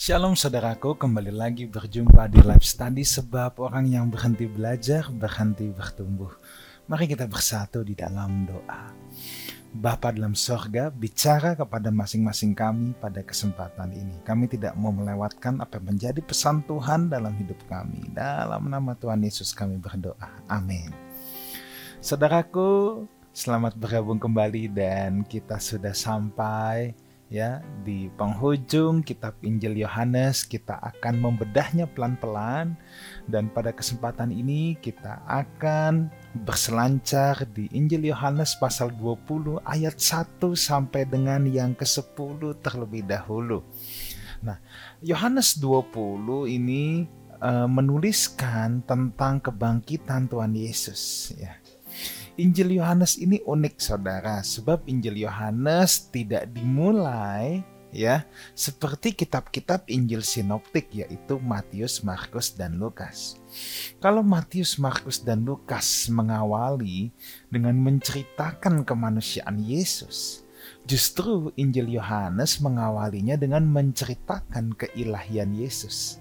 Shalom saudaraku, kembali lagi berjumpa di live study sebab orang yang berhenti belajar berhenti bertumbuh. Mari kita bersatu di dalam doa. Bapa dalam sorga, bicara kepada masing-masing kami pada kesempatan ini. Kami tidak mau melewatkan apa yang menjadi pesan Tuhan dalam hidup kami. Dalam nama Tuhan Yesus kami berdoa. Amin. Saudaraku, selamat bergabung kembali dan kita sudah sampai ya di penghujung kitab Injil Yohanes kita akan membedahnya pelan-pelan dan pada kesempatan ini kita akan berselancar di Injil Yohanes pasal 20 ayat 1 sampai dengan yang ke-10 terlebih dahulu. Nah, Yohanes 20 ini uh, menuliskan tentang kebangkitan Tuhan Yesus ya Injil Yohanes ini unik saudara, sebab Injil Yohanes tidak dimulai ya seperti kitab-kitab Injil sinoptik yaitu Matius, Markus dan Lukas. Kalau Matius, Markus dan Lukas mengawali dengan menceritakan kemanusiaan Yesus, Justru Injil Yohanes mengawalinya dengan menceritakan keilahian Yesus.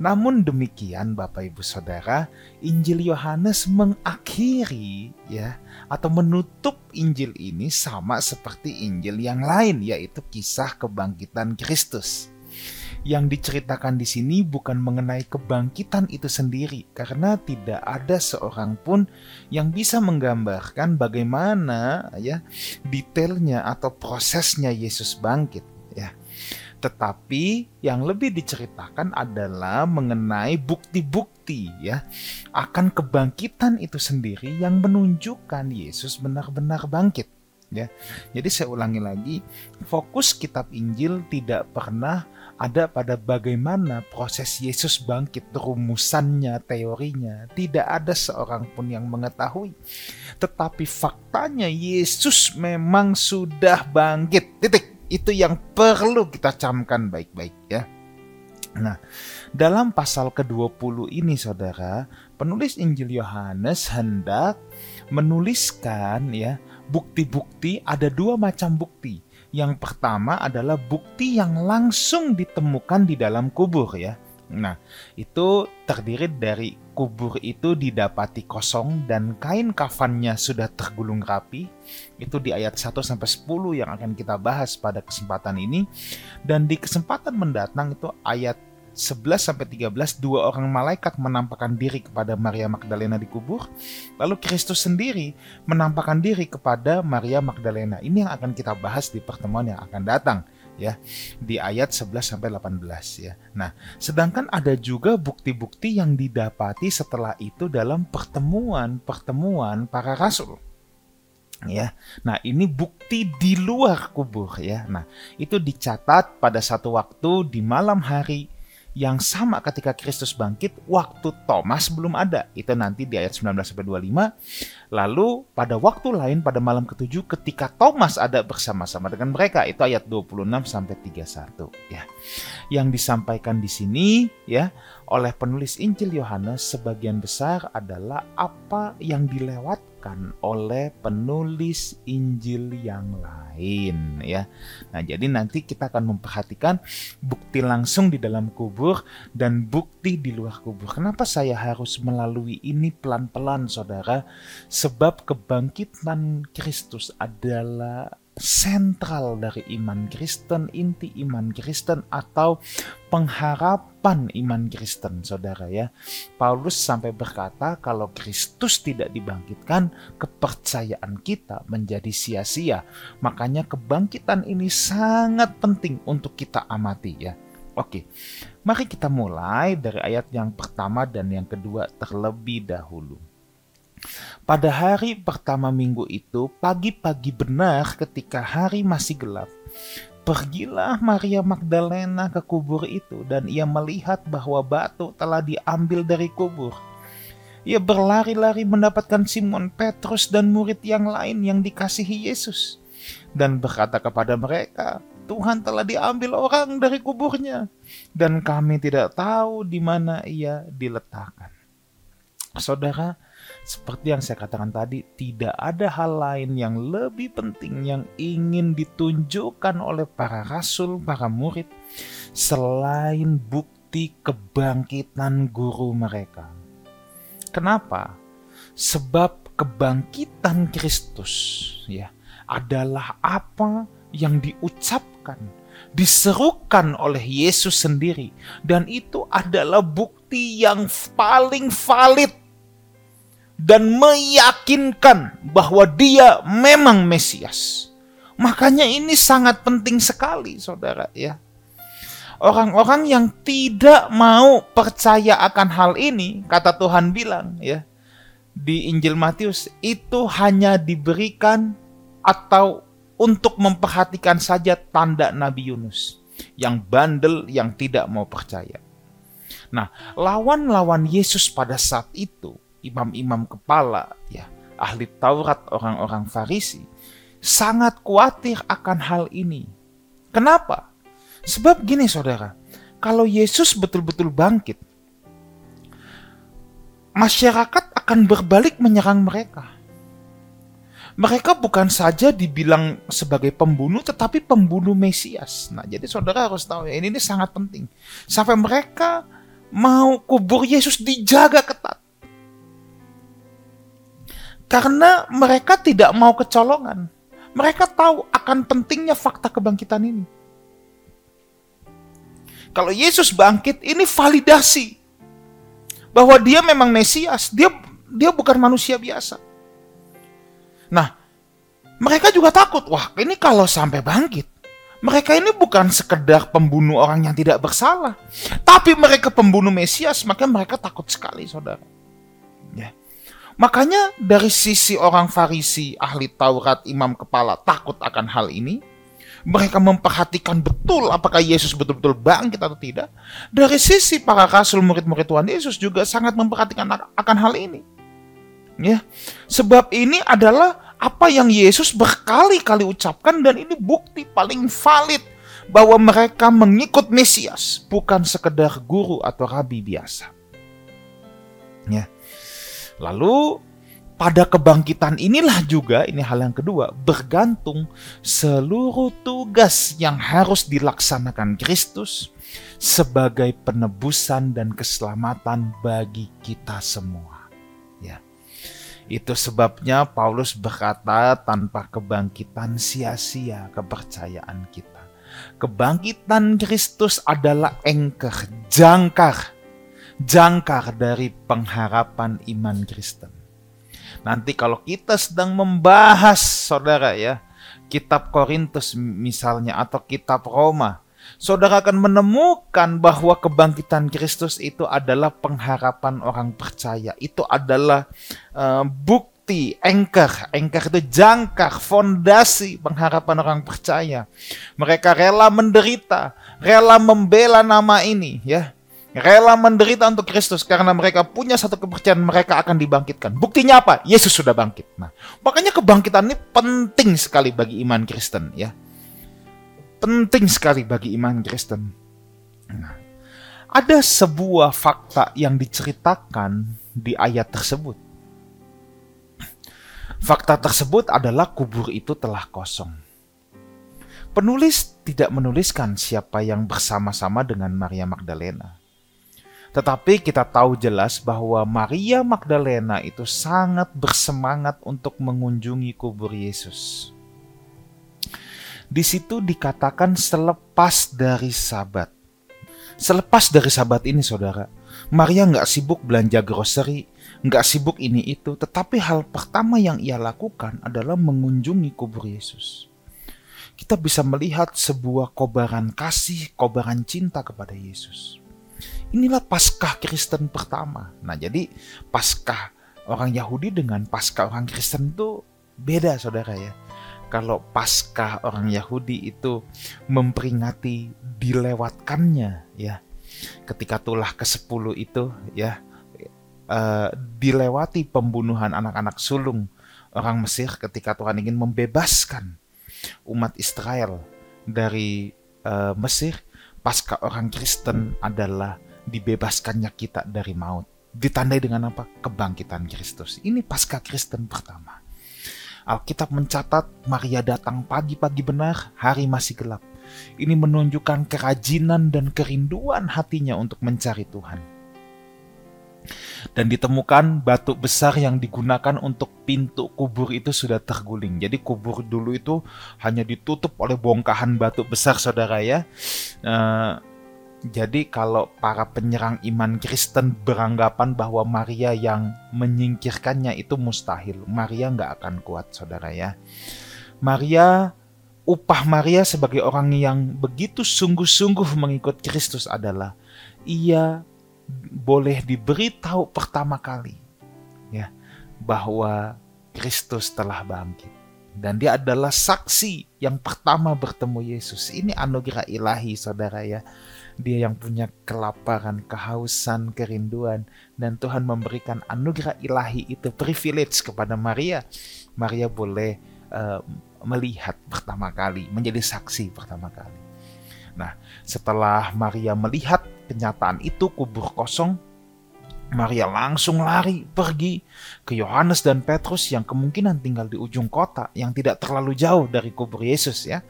Namun demikian Bapak Ibu Saudara, Injil Yohanes mengakhiri ya atau menutup Injil ini sama seperti Injil yang lain yaitu kisah kebangkitan Kristus yang diceritakan di sini bukan mengenai kebangkitan itu sendiri, karena tidak ada seorang pun yang bisa menggambarkan bagaimana ya detailnya atau prosesnya Yesus bangkit. Ya, tetapi yang lebih diceritakan adalah mengenai bukti-bukti ya akan kebangkitan itu sendiri yang menunjukkan Yesus benar-benar bangkit ya. Jadi saya ulangi lagi, fokus kitab Injil tidak pernah ada pada bagaimana proses Yesus bangkit, rumusannya, teorinya. Tidak ada seorang pun yang mengetahui. Tetapi faktanya Yesus memang sudah bangkit. Titik. Itu yang perlu kita camkan baik-baik ya. Nah, dalam pasal ke-20 ini saudara, penulis Injil Yohanes hendak menuliskan ya bukti-bukti ada dua macam bukti yang pertama adalah bukti yang langsung ditemukan di dalam kubur ya. Nah, itu terdiri dari kubur itu didapati kosong dan kain kafannya sudah tergulung rapi. Itu di ayat 1 sampai 10 yang akan kita bahas pada kesempatan ini. Dan di kesempatan mendatang itu ayat 11 sampai 13 dua orang malaikat menampakkan diri kepada Maria Magdalena di kubur. Lalu Kristus sendiri menampakkan diri kepada Maria Magdalena. Ini yang akan kita bahas di pertemuan yang akan datang ya di ayat 11 sampai 18 ya. Nah, sedangkan ada juga bukti-bukti yang didapati setelah itu dalam pertemuan-pertemuan para rasul ya. Nah, ini bukti di luar kubur ya. Nah, itu dicatat pada satu waktu di malam hari yang sama ketika Kristus bangkit waktu Thomas belum ada. Itu nanti di ayat 19 sampai 25. Lalu pada waktu lain pada malam ketujuh ketika Thomas ada bersama-sama dengan mereka itu ayat 26 sampai 31 ya. Yang disampaikan di sini ya oleh penulis Injil Yohanes sebagian besar adalah apa yang dilewat dilakukan oleh penulis Injil yang lain ya. Nah, jadi nanti kita akan memperhatikan bukti langsung di dalam kubur dan bukti di luar kubur. Kenapa saya harus melalui ini pelan-pelan Saudara? Sebab kebangkitan Kristus adalah sentral dari iman Kristen, inti iman Kristen atau pengharapan iman Kristen, saudara ya. Paulus sampai berkata kalau Kristus tidak dibangkitkan, kepercayaan kita menjadi sia-sia. Makanya kebangkitan ini sangat penting untuk kita amati ya. Oke, mari kita mulai dari ayat yang pertama dan yang kedua terlebih dahulu. Pada hari pertama minggu itu, pagi-pagi benar ketika hari masih gelap, pergilah Maria Magdalena ke kubur itu dan ia melihat bahwa batu telah diambil dari kubur. Ia berlari-lari mendapatkan Simon Petrus dan murid yang lain yang dikasihi Yesus dan berkata kepada mereka, Tuhan telah diambil orang dari kuburnya dan kami tidak tahu di mana ia diletakkan. Saudara, seperti yang saya katakan tadi, tidak ada hal lain yang lebih penting yang ingin ditunjukkan oleh para rasul, para murid, selain bukti kebangkitan guru mereka. Kenapa? Sebab kebangkitan Kristus ya adalah apa yang diucapkan, diserukan oleh Yesus sendiri dan itu adalah bukti yang paling valid dan meyakinkan bahwa dia memang Mesias. Makanya ini sangat penting sekali, saudara ya. Orang-orang yang tidak mau percaya akan hal ini, kata Tuhan bilang ya, di Injil Matius itu hanya diberikan atau untuk memperhatikan saja tanda Nabi Yunus yang bandel yang tidak mau percaya. Nah, lawan-lawan Yesus pada saat itu imam-imam kepala, ya, ahli Taurat, orang-orang Farisi, sangat khawatir akan hal ini. Kenapa? Sebab gini saudara, kalau Yesus betul-betul bangkit, masyarakat akan berbalik menyerang mereka. Mereka bukan saja dibilang sebagai pembunuh, tetapi pembunuh Mesias. Nah, jadi saudara harus tahu ya, ini, ini sangat penting. Sampai mereka mau kubur Yesus dijaga ketat. Karena mereka tidak mau kecolongan. Mereka tahu akan pentingnya fakta kebangkitan ini. Kalau Yesus bangkit, ini validasi bahwa dia memang Mesias. Dia dia bukan manusia biasa. Nah, mereka juga takut. Wah, ini kalau sampai bangkit, mereka ini bukan sekedar pembunuh orang yang tidak bersalah, tapi mereka pembunuh Mesias, maka mereka takut sekali, saudara. Ya. Makanya dari sisi orang Farisi, ahli Taurat, imam kepala takut akan hal ini. Mereka memperhatikan betul apakah Yesus betul-betul bangkit atau tidak. Dari sisi para rasul murid-murid Tuhan Yesus juga sangat memperhatikan akan hal ini. Ya, sebab ini adalah apa yang Yesus berkali-kali ucapkan dan ini bukti paling valid bahwa mereka mengikut Mesias, bukan sekedar guru atau rabi biasa. Ya. Lalu pada kebangkitan inilah juga, ini hal yang kedua, bergantung seluruh tugas yang harus dilaksanakan Kristus sebagai penebusan dan keselamatan bagi kita semua. Ya. Itu sebabnya Paulus berkata tanpa kebangkitan sia-sia kepercayaan kita. Kebangkitan Kristus adalah engker, jangkar jangkar dari pengharapan iman Kristen. Nanti kalau kita sedang membahas saudara ya, kitab Korintus misalnya atau kitab Roma, saudara akan menemukan bahwa kebangkitan Kristus itu adalah pengharapan orang percaya. Itu adalah uh, bukti, anchor. Anchor itu jangkar, fondasi pengharapan orang percaya. Mereka rela menderita, rela membela nama ini ya rela menderita untuk Kristus karena mereka punya satu kepercayaan mereka akan dibangkitkan. Buktinya apa? Yesus sudah bangkit. Nah, makanya kebangkitan ini penting sekali bagi iman Kristen ya. Penting sekali bagi iman Kristen. Nah, ada sebuah fakta yang diceritakan di ayat tersebut. Fakta tersebut adalah kubur itu telah kosong. Penulis tidak menuliskan siapa yang bersama-sama dengan Maria Magdalena tetapi kita tahu jelas bahwa Maria Magdalena itu sangat bersemangat untuk mengunjungi kubur Yesus. Di situ dikatakan selepas dari sabat. Selepas dari sabat ini saudara, Maria nggak sibuk belanja grocery, nggak sibuk ini itu, tetapi hal pertama yang ia lakukan adalah mengunjungi kubur Yesus. Kita bisa melihat sebuah kobaran kasih, kobaran cinta kepada Yesus. Inilah Paskah Kristen pertama. Nah, jadi Paskah orang Yahudi dengan Paskah orang Kristen itu beda, saudara ya. Kalau Paskah orang Yahudi itu memperingati dilewatkannya, ya, ketika tulah ke-10 itu, ya, uh, dilewati pembunuhan anak-anak sulung orang Mesir ketika Tuhan ingin membebaskan umat Israel dari uh, Mesir. Paskah orang Kristen adalah dibebaskannya kita dari maut. ditandai dengan apa? Kebangkitan Kristus. Ini pasca Kristen pertama. Alkitab mencatat Maria datang pagi-pagi benar, hari masih gelap. Ini menunjukkan kerajinan dan kerinduan hatinya untuk mencari Tuhan. Dan ditemukan batu besar yang digunakan untuk pintu kubur itu sudah terguling. Jadi kubur dulu itu hanya ditutup oleh bongkahan batu besar saudara ya. Uh, jadi kalau para penyerang iman Kristen beranggapan bahwa Maria yang menyingkirkannya itu mustahil. Maria nggak akan kuat saudara ya. Maria, upah Maria sebagai orang yang begitu sungguh-sungguh mengikut Kristus adalah ia boleh diberitahu pertama kali ya bahwa Kristus telah bangkit dan dia adalah saksi yang pertama bertemu Yesus. Ini anugerah ilahi saudara ya. Dia yang punya kelaparan, kehausan, kerinduan. Dan Tuhan memberikan anugerah ilahi itu privilege kepada Maria. Maria boleh uh, melihat pertama kali, menjadi saksi pertama kali. Nah, setelah Maria melihat kenyataan itu kubur kosong, Maria langsung lari pergi ke Yohanes dan Petrus yang kemungkinan tinggal di ujung kota yang tidak terlalu jauh dari kubur Yesus ya.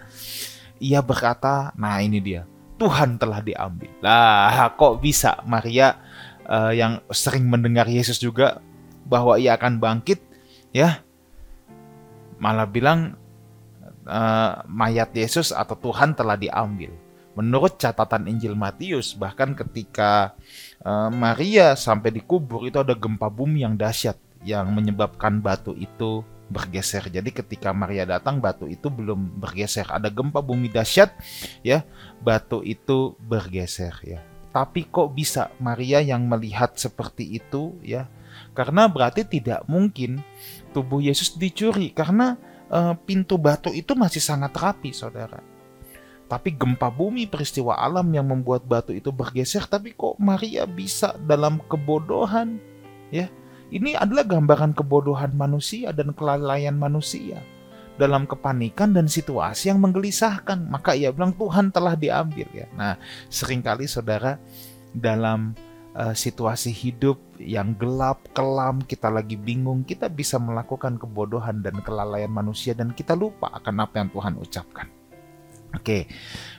Ia berkata, "Nah, ini dia. Tuhan telah diambil. Lah, kok bisa Maria uh, yang sering mendengar Yesus juga bahwa ia akan bangkit, ya, malah bilang uh, mayat Yesus atau Tuhan telah diambil. Menurut catatan Injil Matius, bahkan ketika uh, Maria sampai dikubur itu ada gempa bumi yang dahsyat yang menyebabkan batu itu bergeser. Jadi ketika Maria datang batu itu belum bergeser. Ada gempa bumi dahsyat ya, batu itu bergeser ya. Tapi kok bisa Maria yang melihat seperti itu ya? Karena berarti tidak mungkin tubuh Yesus dicuri karena e, pintu batu itu masih sangat rapi, Saudara. Tapi gempa bumi peristiwa alam yang membuat batu itu bergeser, tapi kok Maria bisa dalam kebodohan ya ini adalah gambaran kebodohan manusia dan kelalaian manusia dalam kepanikan dan situasi yang menggelisahkan. Maka ia bilang Tuhan telah diambil ya. Nah, sering kali saudara dalam uh, situasi hidup yang gelap, kelam, kita lagi bingung, kita bisa melakukan kebodohan dan kelalaian manusia dan kita lupa akan apa yang Tuhan ucapkan. Oke,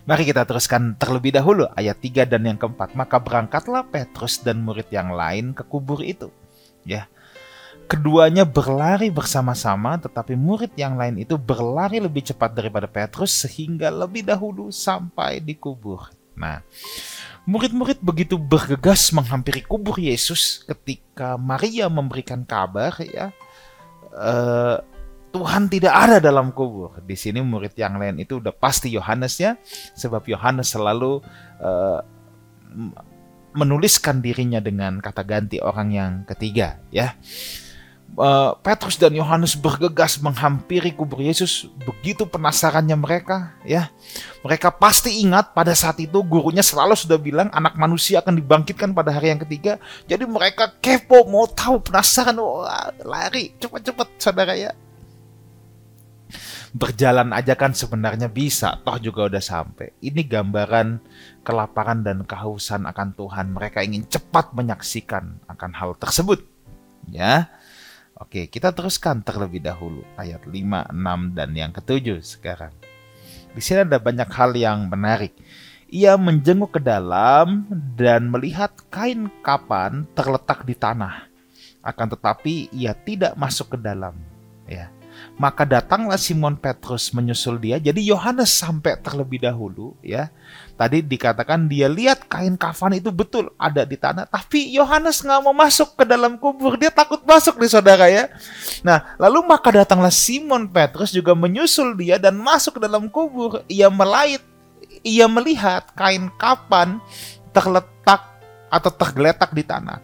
mari kita teruskan terlebih dahulu ayat 3 dan yang keempat. Maka berangkatlah Petrus dan murid yang lain ke kubur itu ya. Keduanya berlari bersama-sama, tetapi murid yang lain itu berlari lebih cepat daripada Petrus sehingga lebih dahulu sampai di kubur. Nah, murid-murid begitu bergegas menghampiri kubur Yesus ketika Maria memberikan kabar ya, uh, Tuhan tidak ada dalam kubur. Di sini murid yang lain itu udah pasti Yohanes ya, sebab Yohanes selalu uh, menuliskan dirinya dengan kata ganti orang yang ketiga ya. Uh, Petrus dan Yohanes bergegas menghampiri kubur Yesus. Begitu penasarannya mereka, ya. Mereka pasti ingat pada saat itu gurunya selalu sudah bilang anak manusia akan dibangkitkan pada hari yang ketiga. Jadi mereka kepo, mau tahu, penasaran, wah, lari, cepat-cepat saudara ya berjalan aja kan sebenarnya bisa, toh juga udah sampai. Ini gambaran kelaparan dan kehausan akan Tuhan. Mereka ingin cepat menyaksikan akan hal tersebut. Ya. Oke, kita teruskan terlebih dahulu ayat 5, 6 dan yang ketujuh sekarang. Di sini ada banyak hal yang menarik. Ia menjenguk ke dalam dan melihat kain kapan terletak di tanah. Akan tetapi ia tidak masuk ke dalam. Ya. Maka datanglah Simon Petrus menyusul dia. Jadi Yohanes sampai terlebih dahulu ya. Tadi dikatakan dia lihat kain kafan itu betul ada di tanah. Tapi Yohanes nggak mau masuk ke dalam kubur. Dia takut masuk nih saudara ya. Nah lalu maka datanglah Simon Petrus juga menyusul dia dan masuk ke dalam kubur. Ia melait. Ia melihat kain kapan terletak atau tergeletak di tanah.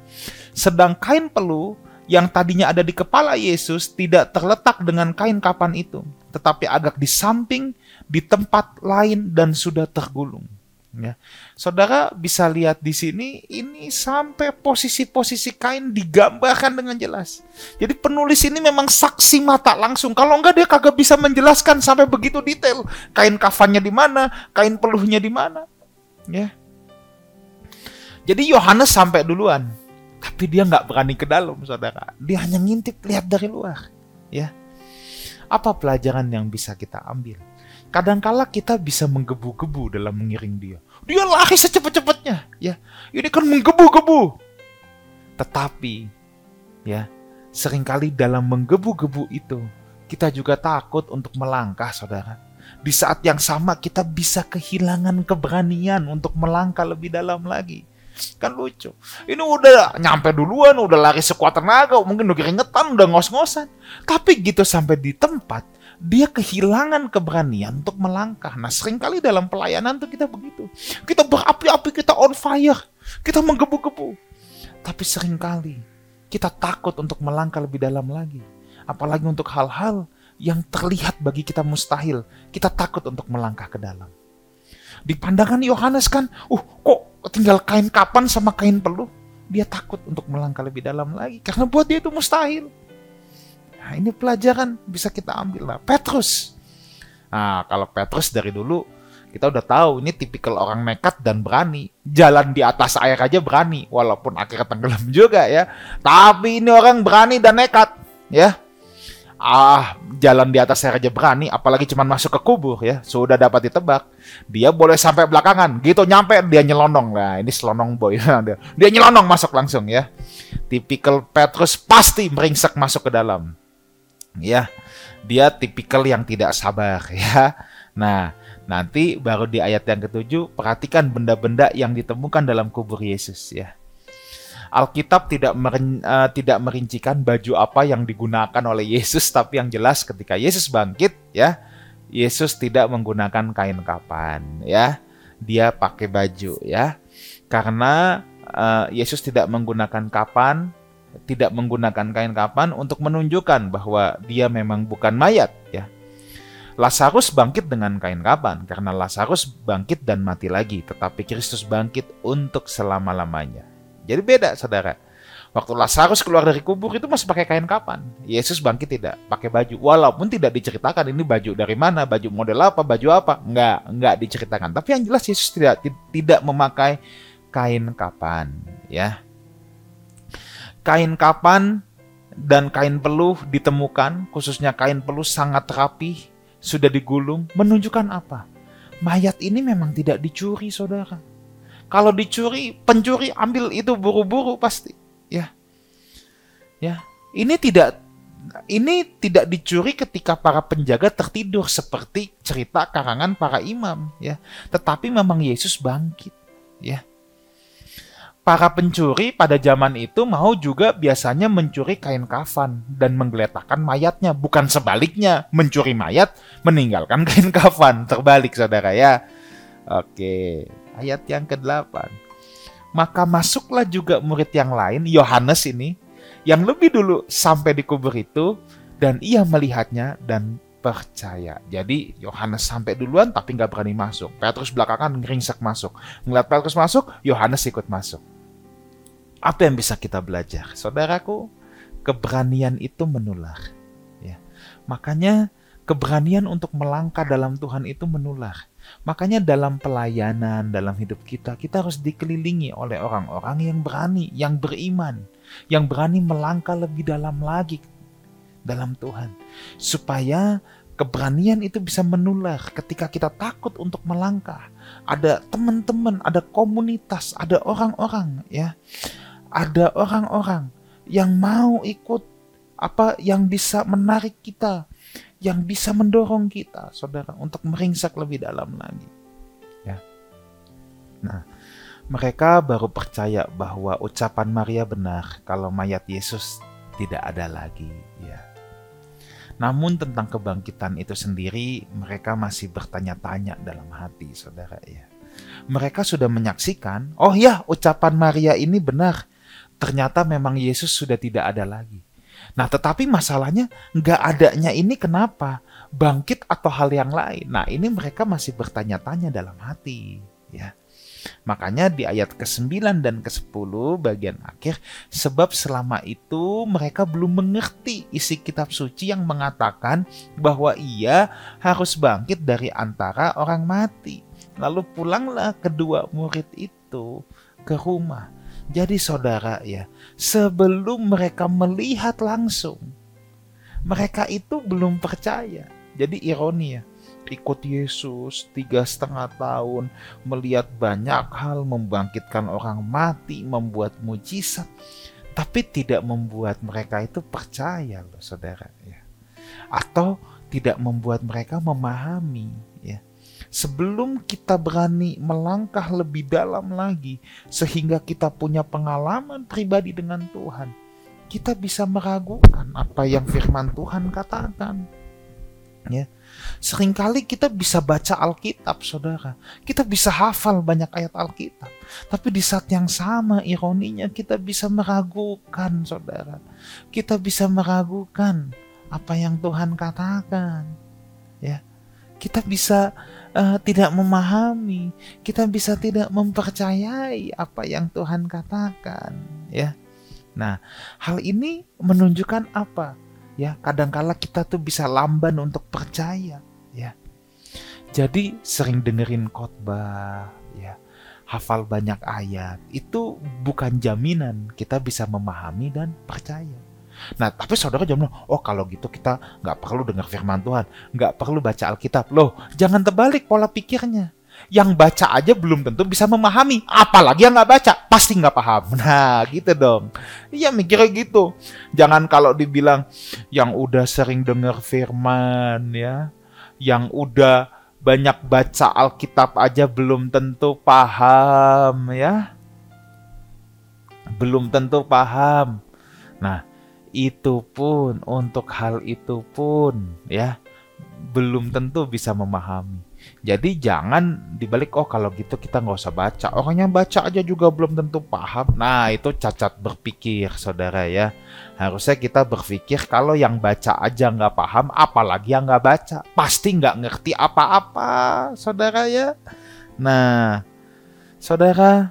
Sedang kain peluh yang tadinya ada di kepala Yesus tidak terletak dengan kain kapan itu, tetapi agak di samping, di tempat lain dan sudah tergulung. Ya. Saudara bisa lihat di sini ini sampai posisi-posisi kain digambarkan dengan jelas. Jadi penulis ini memang saksi mata langsung. Kalau enggak dia kagak bisa menjelaskan sampai begitu detail. Kain kafannya di mana, kain peluhnya di mana. Ya. Jadi Yohanes sampai duluan tapi dia nggak berani ke dalam, saudara. Dia hanya ngintip lihat dari luar, ya. Apa pelajaran yang bisa kita ambil? Kadangkala kita bisa menggebu-gebu dalam mengiring dia. Dia lari secepat-cepatnya, ya. Ini kan menggebu-gebu. Tetapi, ya, sering kali dalam menggebu-gebu itu kita juga takut untuk melangkah, saudara. Di saat yang sama kita bisa kehilangan keberanian untuk melangkah lebih dalam lagi. Kan lucu. Ini udah nyampe duluan, udah lari sekuat tenaga, mungkin udah keringetan, udah ngos-ngosan. Tapi gitu sampai di tempat, dia kehilangan keberanian untuk melangkah. Nah sering kali dalam pelayanan tuh kita begitu. Kita berapi-api, kita on fire. Kita menggebu-gebu. Tapi sering kali kita takut untuk melangkah lebih dalam lagi apalagi untuk hal-hal yang terlihat bagi kita mustahil, kita takut untuk melangkah ke dalam. Di pandangan Yohanes kan, uh kok tinggal kain kapan sama kain peluh, dia takut untuk melangkah lebih dalam lagi karena buat dia itu mustahil. Nah, ini pelajaran bisa kita ambil lah. Petrus. Nah, kalau Petrus dari dulu kita udah tahu ini tipikal orang nekat dan berani. Jalan di atas air aja berani, walaupun akhirnya tenggelam juga ya. Tapi ini orang berani dan nekat, ya ah jalan di atas air aja berani apalagi cuma masuk ke kubur ya. Sudah dapat ditebak. Dia boleh sampai belakangan gitu. Nyampe dia nyelonong. Lah ini selonong boy. Dia nyelonong masuk langsung ya. Tipikal Petrus pasti meringsek masuk ke dalam. Ya dia tipikal yang tidak sabar ya. Nah nanti baru di ayat yang ketujuh perhatikan benda-benda yang ditemukan dalam kubur Yesus ya Alkitab tidak merin, uh, tidak merincikan baju apa yang digunakan oleh Yesus, tapi yang jelas ketika Yesus bangkit, ya, Yesus tidak menggunakan kain kapan, ya, dia pakai baju, ya, karena uh, Yesus tidak menggunakan kapan, tidak menggunakan kain kapan untuk menunjukkan bahwa dia memang bukan mayat, ya. Lazarus bangkit dengan kain kapan karena Lazarus bangkit dan mati lagi, tetapi Kristus bangkit untuk selama-lamanya. Jadi beda saudara. Waktu Lazarus keluar dari kubur itu masih pakai kain kapan. Yesus bangkit tidak pakai baju. Walaupun tidak diceritakan ini baju dari mana, baju model apa, baju apa. Enggak, enggak diceritakan. Tapi yang jelas Yesus tidak tidak memakai kain kapan, ya. Kain kapan dan kain peluh ditemukan, khususnya kain peluh sangat rapi, sudah digulung, menunjukkan apa? Mayat ini memang tidak dicuri, saudara kalau dicuri, pencuri ambil itu buru-buru pasti. Ya. Ya. Ini tidak ini tidak dicuri ketika para penjaga tertidur seperti cerita karangan para imam ya. Tetapi memang Yesus bangkit ya. Para pencuri pada zaman itu mau juga biasanya mencuri kain kafan dan menggeletakkan mayatnya, bukan sebaliknya, mencuri mayat meninggalkan kain kafan, terbalik saudara ya. Oke ayat yang ke-8. Maka masuklah juga murid yang lain, Yohanes ini, yang lebih dulu sampai di kubur itu, dan ia melihatnya dan percaya. Jadi Yohanes sampai duluan tapi nggak berani masuk. Petrus belakangan ngeringsek masuk. Ngeliat Petrus masuk, Yohanes ikut masuk. Apa yang bisa kita belajar? Saudaraku, keberanian itu menular. Ya. Makanya keberanian untuk melangkah dalam Tuhan itu menular. Makanya dalam pelayanan, dalam hidup kita, kita harus dikelilingi oleh orang-orang yang berani, yang beriman, yang berani melangkah lebih dalam lagi dalam Tuhan. Supaya keberanian itu bisa menular ketika kita takut untuk melangkah. Ada teman-teman, ada komunitas, ada orang-orang ya. Ada orang-orang yang mau ikut apa yang bisa menarik kita yang bisa mendorong kita, saudara, untuk meringsak lebih dalam lagi. Ya. Nah, mereka baru percaya bahwa ucapan Maria benar kalau mayat Yesus tidak ada lagi. Ya. Namun tentang kebangkitan itu sendiri, mereka masih bertanya-tanya dalam hati, saudara. Ya. Mereka sudah menyaksikan, oh ya, ucapan Maria ini benar. Ternyata memang Yesus sudah tidak ada lagi. Nah, tetapi masalahnya nggak adanya ini kenapa? Bangkit atau hal yang lain? Nah, ini mereka masih bertanya-tanya dalam hati, ya. Makanya di ayat ke-9 dan ke-10 bagian akhir, sebab selama itu mereka belum mengerti isi kitab suci yang mengatakan bahwa ia harus bangkit dari antara orang mati. Lalu pulanglah kedua murid itu ke rumah. Jadi saudara ya, sebelum mereka melihat langsung, mereka itu belum percaya. Jadi ironi ya, ikut Yesus tiga setengah tahun, melihat banyak hal, membangkitkan orang mati, membuat mujizat, tapi tidak membuat mereka itu percaya loh saudara ya. Atau tidak membuat mereka memahami ya sebelum kita berani melangkah lebih dalam lagi, sehingga kita punya pengalaman pribadi dengan Tuhan, kita bisa meragukan apa yang firman Tuhan katakan. Ya, sering kali kita bisa baca Alkitab, saudara. Kita bisa hafal banyak ayat Alkitab, tapi di saat yang sama, ironinya kita bisa meragukan, saudara. Kita bisa meragukan apa yang Tuhan katakan. Ya, kita bisa uh, tidak memahami, kita bisa tidak mempercayai apa yang Tuhan katakan, ya. Nah, hal ini menunjukkan apa? Ya, kadangkala kita tuh bisa lamban untuk percaya, ya. Jadi sering dengerin khotbah, ya, hafal banyak ayat, itu bukan jaminan kita bisa memahami dan percaya. Nah, tapi saudara jangan oh kalau gitu kita nggak perlu dengar firman Tuhan, nggak perlu baca Alkitab. Loh, jangan terbalik pola pikirnya. Yang baca aja belum tentu bisa memahami, apalagi yang nggak baca pasti nggak paham. Nah, gitu dong. Iya mikirnya gitu. Jangan kalau dibilang yang udah sering dengar firman ya, yang udah banyak baca Alkitab aja belum tentu paham ya. Belum tentu paham. Nah, itu pun untuk hal itu pun ya belum tentu bisa memahami. Jadi jangan dibalik oh kalau gitu kita nggak usah baca. Orang yang baca aja juga belum tentu paham. Nah itu cacat berpikir saudara ya. Harusnya kita berpikir kalau yang baca aja nggak paham, apalagi yang nggak baca, pasti nggak ngerti apa-apa saudara ya. Nah saudara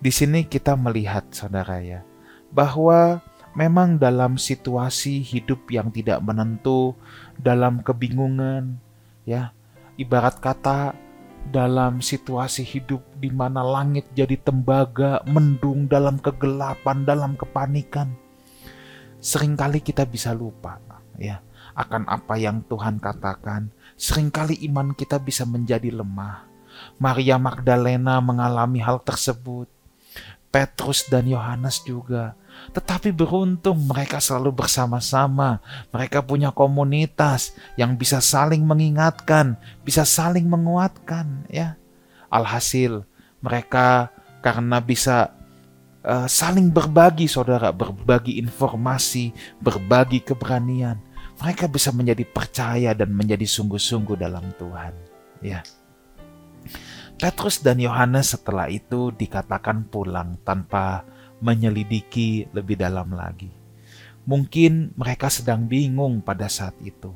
di sini kita melihat saudara ya bahwa memang dalam situasi hidup yang tidak menentu, dalam kebingungan, ya, ibarat kata dalam situasi hidup di mana langit jadi tembaga, mendung dalam kegelapan, dalam kepanikan. Seringkali kita bisa lupa, ya, akan apa yang Tuhan katakan. Seringkali iman kita bisa menjadi lemah. Maria Magdalena mengalami hal tersebut. Petrus dan Yohanes juga tetapi beruntung mereka selalu bersama-sama. Mereka punya komunitas yang bisa saling mengingatkan, bisa saling menguatkan ya. Alhasil mereka karena bisa uh, saling berbagi saudara, berbagi informasi, berbagi keberanian. Mereka bisa menjadi percaya dan menjadi sungguh-sungguh dalam Tuhan. Ya. Petrus dan Yohanes setelah itu dikatakan pulang tanpa menyelidiki lebih dalam lagi. Mungkin mereka sedang bingung pada saat itu.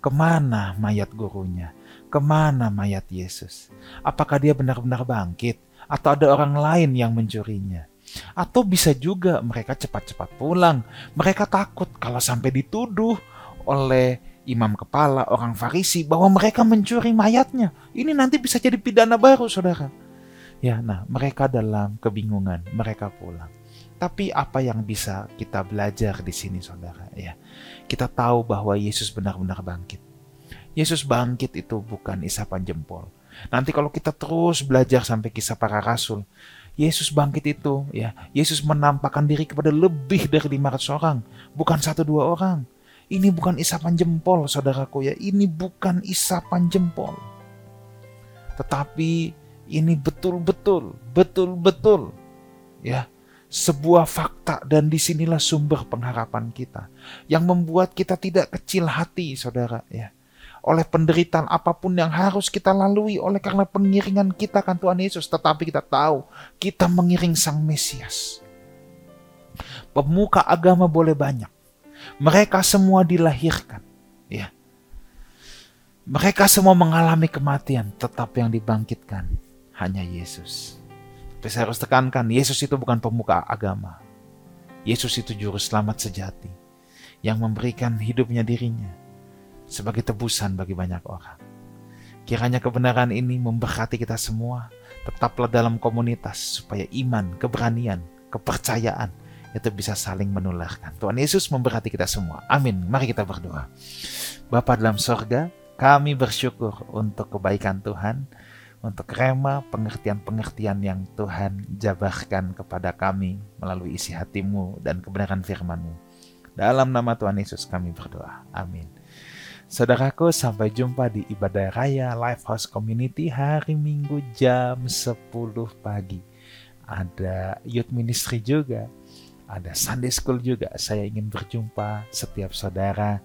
Ke mana mayat gurunya? Ke mana mayat Yesus? Apakah dia benar-benar bangkit? Atau ada orang lain yang mencurinya? Atau bisa juga mereka cepat-cepat pulang. Mereka takut kalau sampai dituduh oleh imam kepala, orang Farisi bahwa mereka mencuri mayatnya. Ini nanti bisa jadi pidana baru, saudara. Ya, nah mereka dalam kebingungan, mereka pulang. Tapi apa yang bisa kita belajar di sini saudara ya. Kita tahu bahwa Yesus benar-benar bangkit. Yesus bangkit itu bukan isapan jempol. Nanti kalau kita terus belajar sampai kisah para rasul, Yesus bangkit itu ya, Yesus menampakkan diri kepada lebih dari 500 orang, bukan satu dua orang. Ini bukan isapan jempol, saudaraku ya. Ini bukan isapan jempol. Tetapi ini betul-betul, betul-betul ya sebuah fakta dan di sinilah sumber pengharapan kita yang membuat kita tidak kecil hati saudara ya. Oleh penderitaan apa pun yang harus kita lalui oleh karena pengiringan kita kan Tuhan Yesus tetapi kita tahu kita mengiring Sang Mesias. Pemuka agama boleh banyak. Mereka semua dilahirkan ya. Mereka semua mengalami kematian tetapi yang dibangkitkan hanya Yesus saya harus tekankan, Yesus itu bukan pemuka agama. Yesus itu juru selamat sejati yang memberikan hidupnya dirinya sebagai tebusan bagi banyak orang. Kiranya kebenaran ini memberkati kita semua, Tetaplah dalam komunitas supaya iman, keberanian, kepercayaan itu bisa saling menularkan. Tuhan Yesus memberkati kita semua. Amin. Mari kita berdoa. Bapa dalam sorga, kami bersyukur untuk kebaikan Tuhan, untuk rema pengertian-pengertian yang Tuhan jabarkan kepada kami melalui isi hatimu dan kebenaran firmanmu. Dalam nama Tuhan Yesus kami berdoa. Amin. Saudaraku, sampai jumpa di ibadah raya Lifehouse Community hari Minggu jam 10 pagi. Ada youth ministry juga ada Sunday School juga. Saya ingin berjumpa setiap saudara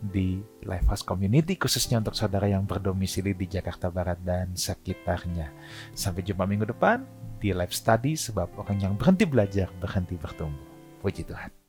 di Lifehouse Community khususnya untuk saudara yang berdomisili di Jakarta Barat dan sekitarnya. Sampai jumpa minggu depan di live study sebab orang yang berhenti belajar berhenti bertumbuh. Puji Tuhan.